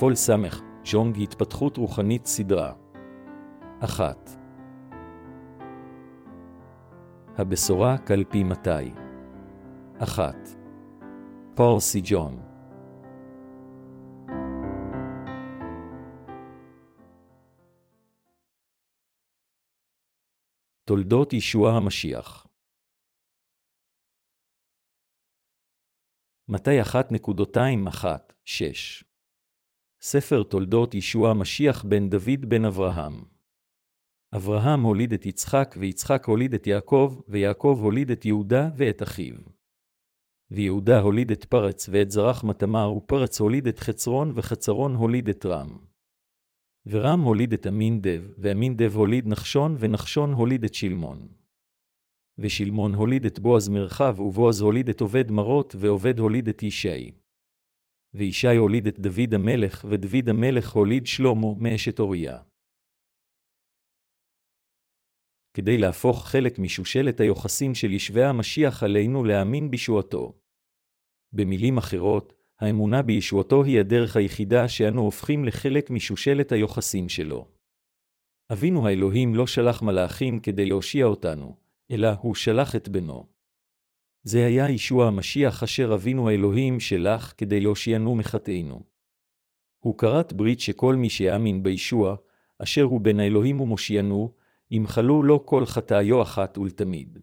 פול סמך, ז'ונג התפתחות רוחנית סדרה. אחת. הבשורה קלפי מתי. אחת. פול סי ג'ון. תולדות ישוע המשיח מתי 1.21 6 ספר תולדות ישוע המשיח בן דוד בן אברהם. אברהם הוליד את יצחק, ויצחק הוליד את יעקב, ויעקב הוליד את יהודה ואת אחיו. ויהודה הוליד את פרץ ואת זרח מתמר, ופרץ הוליד את חצרון, וחצרון הוליד את רם. ורם הוליד את אמינדב, ואמינדב הוליד נחשון, ונחשון הוליד את שלמון. ושלמון הוליד את בועז מרחב, ובועז הוליד את עובד מרות, ועובד הוליד את ישי. וישי הוליד את דוד המלך, ודוד המלך הוליד שלמה מאשת אוריה. כדי להפוך חלק משושלת היוחסין של ישבי המשיח עלינו להאמין בישועתו. במילים אחרות, האמונה בישועתו היא הדרך היחידה שאנו הופכים לחלק משושלת היוחסין שלו. אבינו האלוהים לא שלח מלאכים כדי להושיע אותנו, אלא הוא שלח את בנו. זה היה ישוע המשיח אשר אבינו האלוהים שלח כדי להושיענו מחטאינו. הוא כרת ברית שכל מי שיאמין בישוע, אשר הוא בן האלוהים ומושיענו, ימחלו לו כל חטאיו אחת ולתמיד.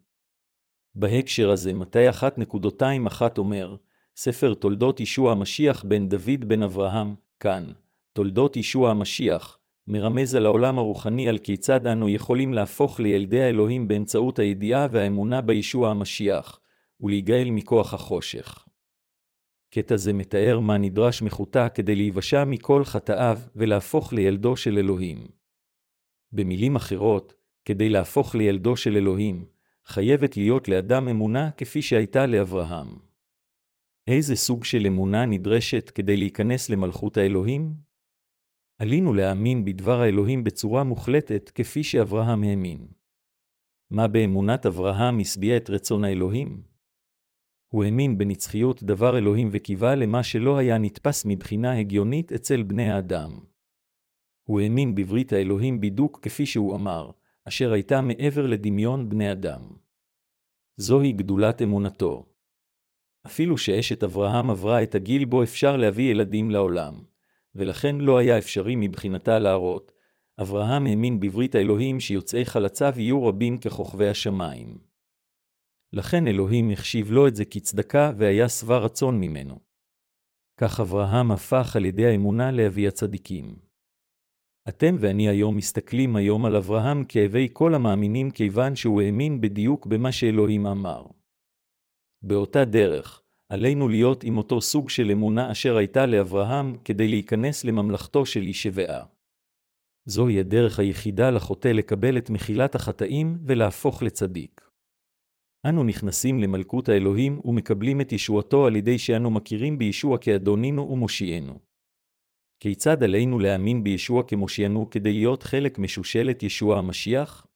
בהקשר הזה, מתי 1.21 אומר, ספר תולדות ישוע המשיח בן דוד בן אברהם, כאן, תולדות ישוע המשיח, מרמז על העולם הרוחני על כיצד אנו יכולים להפוך לילדי האלוהים באמצעות הידיעה והאמונה בישוע המשיח, ולהיגאל מכוח החושך. קטע זה מתאר מה נדרש מחוטה כדי להיוושע מכל חטאיו ולהפוך לילדו של אלוהים. במילים אחרות, כדי להפוך לילדו של אלוהים, חייבת להיות לאדם אמונה כפי שהייתה לאברהם. איזה סוג של אמונה נדרשת כדי להיכנס למלכות האלוהים? עלינו להאמין בדבר האלוהים בצורה מוחלטת כפי שאברהם האמין. מה באמונת אברהם השביע את רצון האלוהים? הוא האמין בנצחיות דבר אלוהים וקיווה למה שלא היה נתפס מבחינה הגיונית אצל בני האדם. הוא האמין בברית האלוהים בידוק כפי שהוא אמר, אשר הייתה מעבר לדמיון בני אדם. זוהי גדולת אמונתו. אפילו שאשת אברהם עברה את הגיל בו אפשר להביא ילדים לעולם, ולכן לא היה אפשרי מבחינתה להראות, אברהם האמין בברית האלוהים שיוצאי חלציו יהיו רבים ככוכבי השמיים. לכן אלוהים החשיב לו את זה כצדקה והיה שבע רצון ממנו. כך אברהם הפך על ידי האמונה לאבי הצדיקים. אתם ואני היום מסתכלים היום על אברהם כאבי כל המאמינים כיוון שהוא האמין בדיוק במה שאלוהים אמר. באותה דרך, עלינו להיות עם אותו סוג של אמונה אשר הייתה לאברהם כדי להיכנס לממלכתו של ישבעה. זוהי הדרך היחידה לחוטא לקבל את מחילת החטאים ולהפוך לצדיק. אנו נכנסים למלכות האלוהים ומקבלים את ישועתו על ידי שאנו מכירים בישוע כאדונינו ומושיענו. כיצד עלינו להאמין בישוע כמושיענו כדי להיות חלק משושלת ישוע המשיח?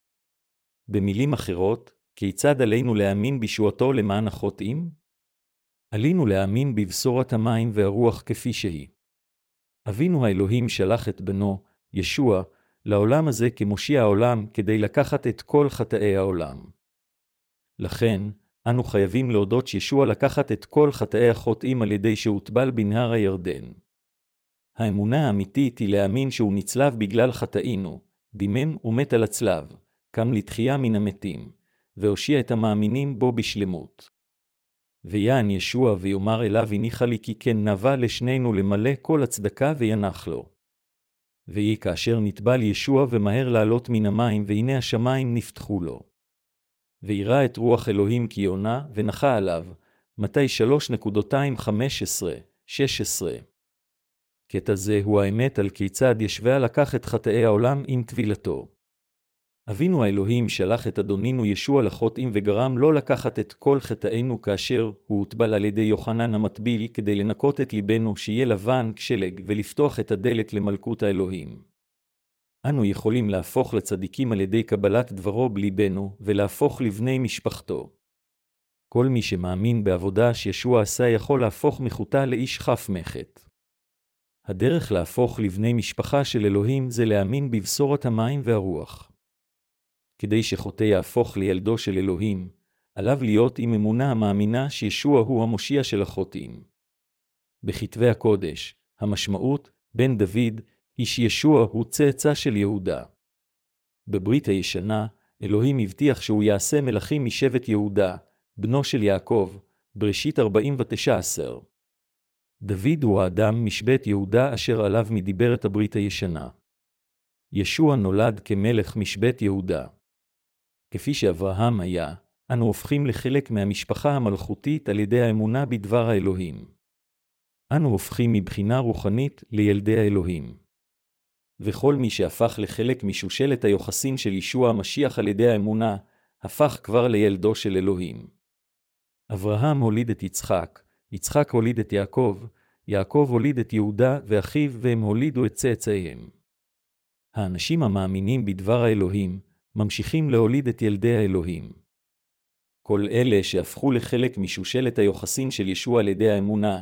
במילים אחרות, כיצד עלינו להאמין בישועתו למען החוטאים? עלינו להאמין בבשורת המים והרוח כפי שהיא. אבינו האלוהים שלח את בנו, ישוע, לעולם הזה כמושיע העולם כדי לקחת את כל חטאי העולם. לכן, אנו חייבים להודות שישוע לקחת את כל חטאי החוטאים על ידי שהוטבל בנהר הירדן. האמונה האמיתית היא להאמין שהוא נצלב בגלל חטאינו, דימם ומת על הצלב, קם לתחייה מן המתים, והושיע את המאמינים בו בשלמות. ויען ישוע ויאמר אליו הניחה לי כי כן נבע לשנינו למלא כל הצדקה וינח לו. ויהי כאשר נטבל ישוע ומהר לעלות מן המים, והנה השמיים נפתחו לו. וירא את רוח אלוהים כי יונה, ונחה עליו, מתי 3.215-16. קטע זה הוא האמת על כיצד ישווה לקח את חטאי העולם עם טבילתו. אבינו האלוהים שלח את אדונינו ישוע לחוטאים וגרם לא לקחת את כל חטאינו כאשר הוא הוטבל על ידי יוחנן המטביל כדי לנקות את ליבנו שיהיה לבן כשלג ולפתוח את הדלת למלכות האלוהים. אנו יכולים להפוך לצדיקים על ידי קבלת דברו בליבנו ולהפוך לבני משפחתו. כל מי שמאמין בעבודה שישוע עשה יכול להפוך מחוטה לאיש חף מחט. הדרך להפוך לבני משפחה של אלוהים זה להאמין בבשורת המים והרוח. כדי שחוטא יהפוך לילדו של אלוהים, עליו להיות עם אמונה המאמינה שישוע הוא המושיע של החוטאים. בכתבי הקודש, המשמעות, בן דוד, איש ישוע הוא צאצא של יהודה. בברית הישנה, אלוהים הבטיח שהוא יעשה מלכים משבט יהודה, בנו של יעקב, בראשית 49 דוד הוא האדם משבט יהודה אשר עליו מדיברת הברית הישנה. ישוע נולד כמלך משבט יהודה. כפי שאברהם היה, אנו הופכים לחלק מהמשפחה המלכותית על ידי האמונה בדבר האלוהים. אנו הופכים מבחינה רוחנית לילדי האלוהים. וכל מי שהפך לחלק משושלת היוחסין של ישוע המשיח על ידי האמונה, הפך כבר לילדו של אלוהים. אברהם הוליד את יצחק, יצחק הוליד את יעקב, יעקב הוליד את יהודה ואחיו, והם הולידו את צאצאיהם. האנשים המאמינים בדבר האלוהים, ממשיכים להוליד את ילדי האלוהים. כל אלה שהפכו לחלק משושלת היוחסין של ישוע על ידי האמונה,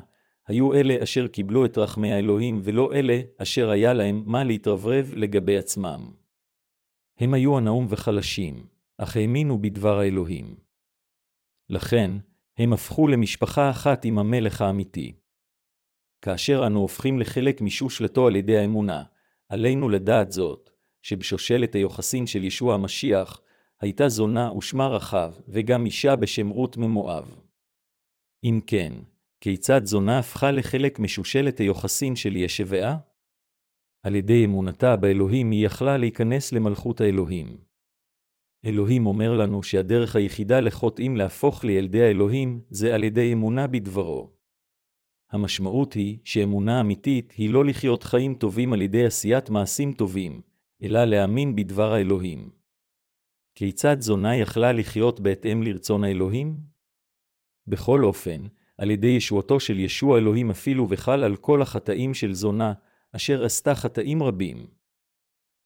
היו אלה אשר קיבלו את רחמי האלוהים, ולא אלה אשר היה להם מה להתרברב לגבי עצמם. הם היו הנאום וחלשים, אך האמינו בדבר האלוהים. לכן, הם הפכו למשפחה אחת עם המלך האמיתי. כאשר אנו הופכים לחלק משושלתו על ידי האמונה, עלינו לדעת זאת, שבשושלת היוחסין של ישוע המשיח, הייתה זונה ושמה רחב, וגם אישה בשם רות ממואב. אם כן, כיצד זונה הפכה לחלק משושלת היוחסין של ישבעה? על ידי אמונתה באלוהים היא יכלה להיכנס למלכות האלוהים. אלוהים אומר לנו שהדרך היחידה לחוטאים להפוך לילדי האלוהים זה על ידי אמונה בדברו. המשמעות היא שאמונה אמיתית היא לא לחיות חיים טובים על ידי עשיית מעשים טובים, אלא להאמין בדבר האלוהים. כיצד זונה יכלה לחיות בהתאם לרצון האלוהים? בכל אופן, על ידי ישועתו של ישוע אלוהים אפילו וחל על כל החטאים של זונה, אשר עשתה חטאים רבים.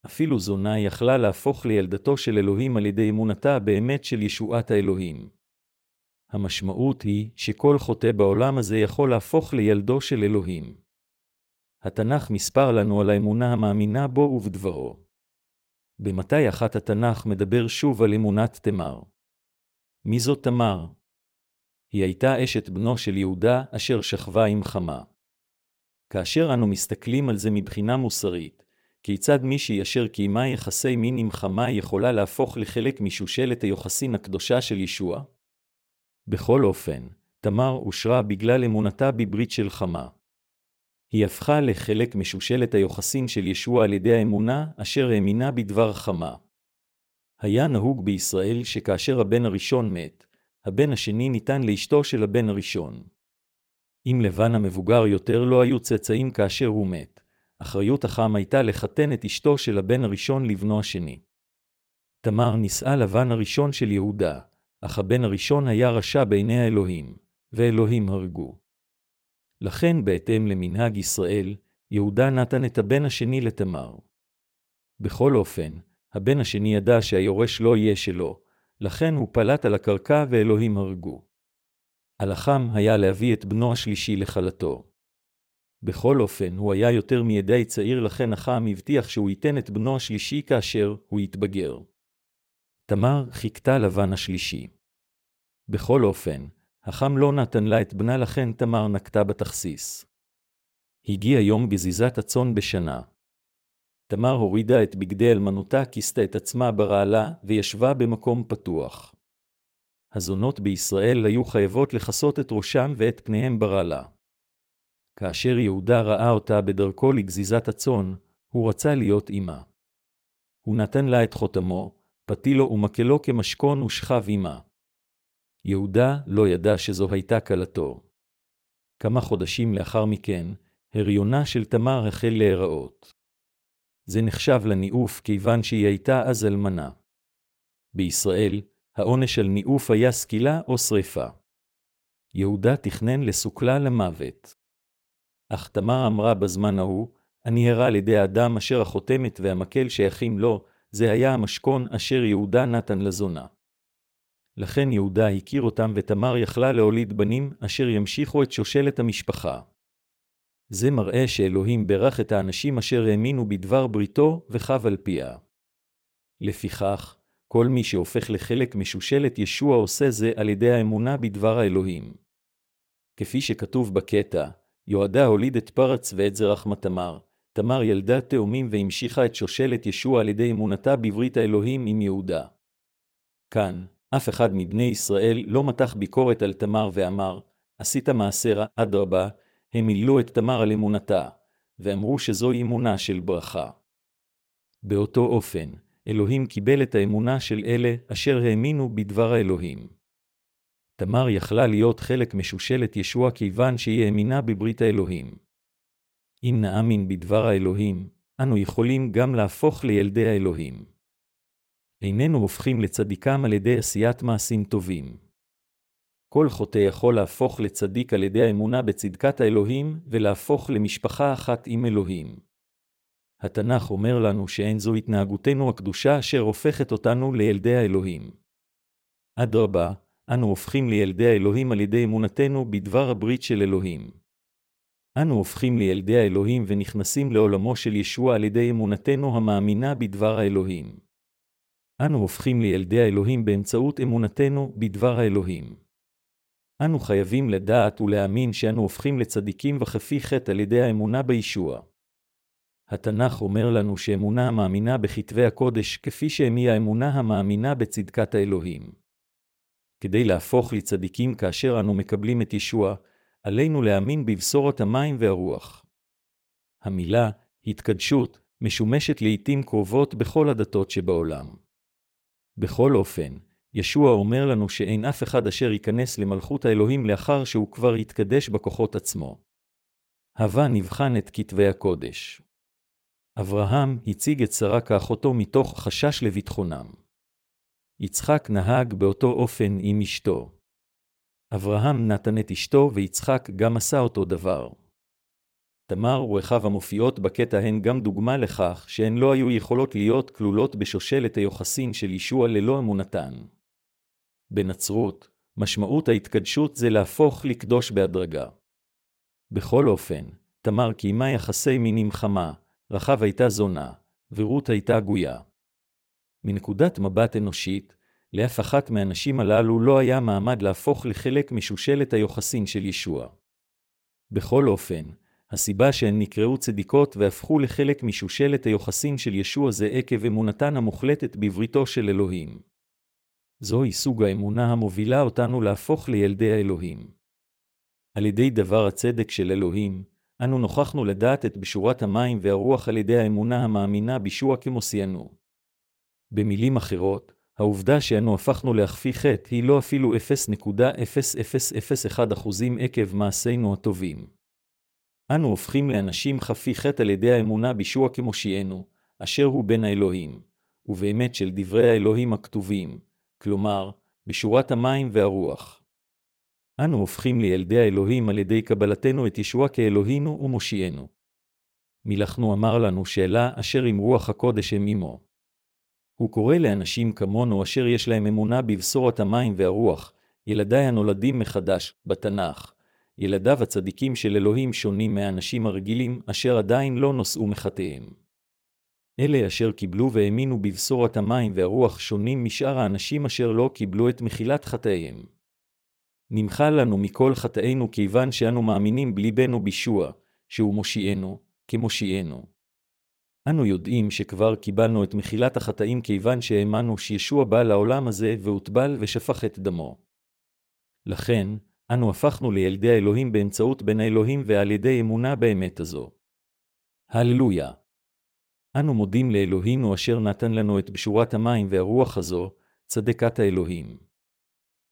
אפילו זונה יכלה להפוך לילדתו של אלוהים על ידי אמונתה באמת של ישועת האלוהים. המשמעות היא שכל חוטא בעולם הזה יכול להפוך לילדו של אלוהים. התנ"ך מספר לנו על האמונה המאמינה בו ובדברו. במתי אחת התנ"ך מדבר שוב על אמונת תמר. מי זאת תמר? היא הייתה אשת בנו של יהודה אשר שכבה עם חמה. כאשר אנו מסתכלים על זה מבחינה מוסרית, כיצד מישהי אשר קיימה יחסי מין עם חמה יכולה להפוך לחלק משושלת היוחסין הקדושה של ישוע? בכל אופן, תמר אושרה בגלל אמונתה בברית של חמה. היא הפכה לחלק משושלת היוחסין של ישוע על ידי האמונה אשר האמינה בדבר חמה. היה נהוג בישראל שכאשר הבן הראשון מת, הבן השני ניתן לאשתו של הבן הראשון. אם לבן המבוגר יותר לא היו צאצאים כאשר הוא מת, אחריות החם הייתה לחתן את אשתו של הבן הראשון לבנו השני. תמר נישאה לבן הראשון של יהודה, אך הבן הראשון היה רשע בעיני האלוהים, ואלוהים הרגו. לכן, בהתאם למנהג ישראל, יהודה נתן את הבן השני לתמר. בכל אופן, הבן השני ידע שהיורש לא יהיה שלו, לכן הוא פלט על הקרקע ואלוהים הרגו. על החם היה להביא את בנו השלישי לכלתו. בכל אופן, הוא היה יותר מידי צעיר, לכן החם הבטיח שהוא ייתן את בנו השלישי כאשר הוא יתבגר. תמר חיכתה לבן השלישי. בכל אופן, החם לא נתן לה את בנה, לכן תמר נקטה בתכסיס. הגיע יום גזיזת הצאן בשנה. תמר הורידה את בגדי אלמנותה, כיסתה את עצמה ברעלה, וישבה במקום פתוח. הזונות בישראל היו חייבות לכסות את ראשם ואת פניהם ברעלה. כאשר יהודה ראה אותה בדרכו לגזיזת הצאן, הוא רצה להיות אמה. הוא נתן לה את חותמו, פתילו ומקלו כמשכון ושכב עמה. יהודה לא ידע שזו הייתה כלתו. כמה חודשים לאחר מכן, הריונה של תמר החל להיראות. זה נחשב לניאוף כיוון שהיא הייתה אז אלמנה. בישראל, העונש על ניאוף היה סקילה או שרפה. יהודה תכנן לסוכלה למוות. אך תמר אמרה בזמן ההוא, אני הרע על ידי האדם אשר החותמת והמקל שייכים לו, זה היה המשכון אשר יהודה נתן לזונה. לכן יהודה הכיר אותם ותמר יכלה להוליד בנים אשר ימשיכו את שושלת המשפחה. זה מראה שאלוהים ברך את האנשים אשר האמינו בדבר בריתו וחב על פיה. לפיכך, כל מי שהופך לחלק משושלת ישוע עושה זה על ידי האמונה בדבר האלוהים. כפי שכתוב בקטע, יועדה הוליד את פרץ ואת זרח תמר, תמר ילדה תאומים והמשיכה את שושלת ישוע על ידי אמונתה בברית האלוהים עם יהודה. כאן, אף אחד מבני ישראל לא מתח ביקורת על תמר ואמר, עשית מעשה רע, אדרבה, הם מילאו את תמר על אמונתה, ואמרו שזוהי אמונה של ברכה. באותו אופן, אלוהים קיבל את האמונה של אלה אשר האמינו בדבר האלוהים. תמר יכלה להיות חלק משושלת ישוע כיוון שהיא האמינה בברית האלוהים. אם נאמין בדבר האלוהים, אנו יכולים גם להפוך לילדי האלוהים. איננו הופכים לצדיקם על ידי עשיית מעשים טובים. כל חוטא יכול להפוך לצדיק על ידי האמונה בצדקת האלוהים, ולהפוך למשפחה אחת עם אלוהים. התנ"ך אומר לנו שאין זו התנהגותנו הקדושה אשר הופכת אותנו לילדי האלוהים. אדרבה, אנו הופכים לילדי האלוהים על ידי אמונתנו בדבר הברית של אלוהים. אנו הופכים לילדי האלוהים ונכנסים לעולמו של ישוע על ידי אמונתנו המאמינה בדבר האלוהים. אנו הופכים לילדי האלוהים באמצעות אמונתנו בדבר האלוהים. אנו חייבים לדעת ולהאמין שאנו הופכים לצדיקים וחפי חטא על ידי האמונה בישוע. התנ"ך אומר לנו שאמונה המאמינה בכתבי הקודש כפי שהמי האמונה המאמינה בצדקת האלוהים. כדי להפוך לצדיקים כאשר אנו מקבלים את ישוע, עלינו להאמין בבשורת המים והרוח. המילה התקדשות משומשת לעתים קרובות בכל הדתות שבעולם. בכל אופן, ישוע אומר לנו שאין אף אחד אשר ייכנס למלכות האלוהים לאחר שהוא כבר יתקדש בכוחות עצמו. הווה נבחן את כתבי הקודש. אברהם הציג את שרה כאחותו מתוך חשש לביטחונם. יצחק נהג באותו אופן עם אשתו. אברהם נתן את אשתו ויצחק גם עשה אותו דבר. תמר ורחב המופיעות בקטע הן גם דוגמה לכך שהן לא היו יכולות להיות כלולות בשושלת היוחסין של ישוע ללא אמונתן. בנצרות, משמעות ההתקדשות זה להפוך לקדוש בהדרגה. בכל אופן, תמר קיימה יחסי מין עם חמה, רחב הייתה זונה, ורות הייתה גויה. מנקודת מבט אנושית, לאף אחת מהנשים הללו לא היה מעמד להפוך לחלק משושלת היוחסין של ישוע. בכל אופן, הסיבה שהן נקראו צדיקות והפכו לחלק משושלת היוחסין של ישוע זה עקב אמונתן המוחלטת בבריתו של אלוהים. זוהי סוג האמונה המובילה אותנו להפוך לילדי האלוהים. על ידי דבר הצדק של אלוהים, אנו נוכחנו לדעת את בשורת המים והרוח על ידי האמונה המאמינה בישוע כמוסיינו. במילים אחרות, העובדה שאנו הפכנו להכפי חטא היא לא אפילו 0.0001% עקב מעשינו הטובים. אנו הופכים לאנשים חפי חטא על ידי האמונה בישוע כמושיענו, אשר הוא בן האלוהים, ובאמת של דברי האלוהים הכתובים, כלומר, בשורת המים והרוח. אנו הופכים לילדי האלוהים על ידי קבלתנו את ישוע כאלוהינו ומושיענו. מלאכנו אמר לנו שאלה אשר עם רוח הקודש הם עמו. הוא קורא לאנשים כמונו אשר יש להם אמונה בבשורת המים והרוח, ילדיי הנולדים מחדש, בתנ"ך. ילדיו הצדיקים של אלוהים שונים מהאנשים הרגילים אשר עדיין לא נושאו מחטאיהם. אלה אשר קיבלו והאמינו בבשורת המים והרוח שונים משאר האנשים אשר לא קיבלו את מחילת חטאיהם. נמחה לנו מכל חטאינו כיוון שאנו מאמינים בליבנו בישוע, שהוא מושיענו, כמושיענו. אנו יודעים שכבר קיבלנו את מחילת החטאים כיוון שהאמנו שישוע בא לעולם הזה והוטבל ושפך את דמו. לכן, אנו הפכנו לילדי האלוהים באמצעות בן האלוהים ועל ידי אמונה באמת הזו. הללויה. אנו מודים לאלוהינו אשר נתן לנו את בשורת המים והרוח הזו, צדקת האלוהים.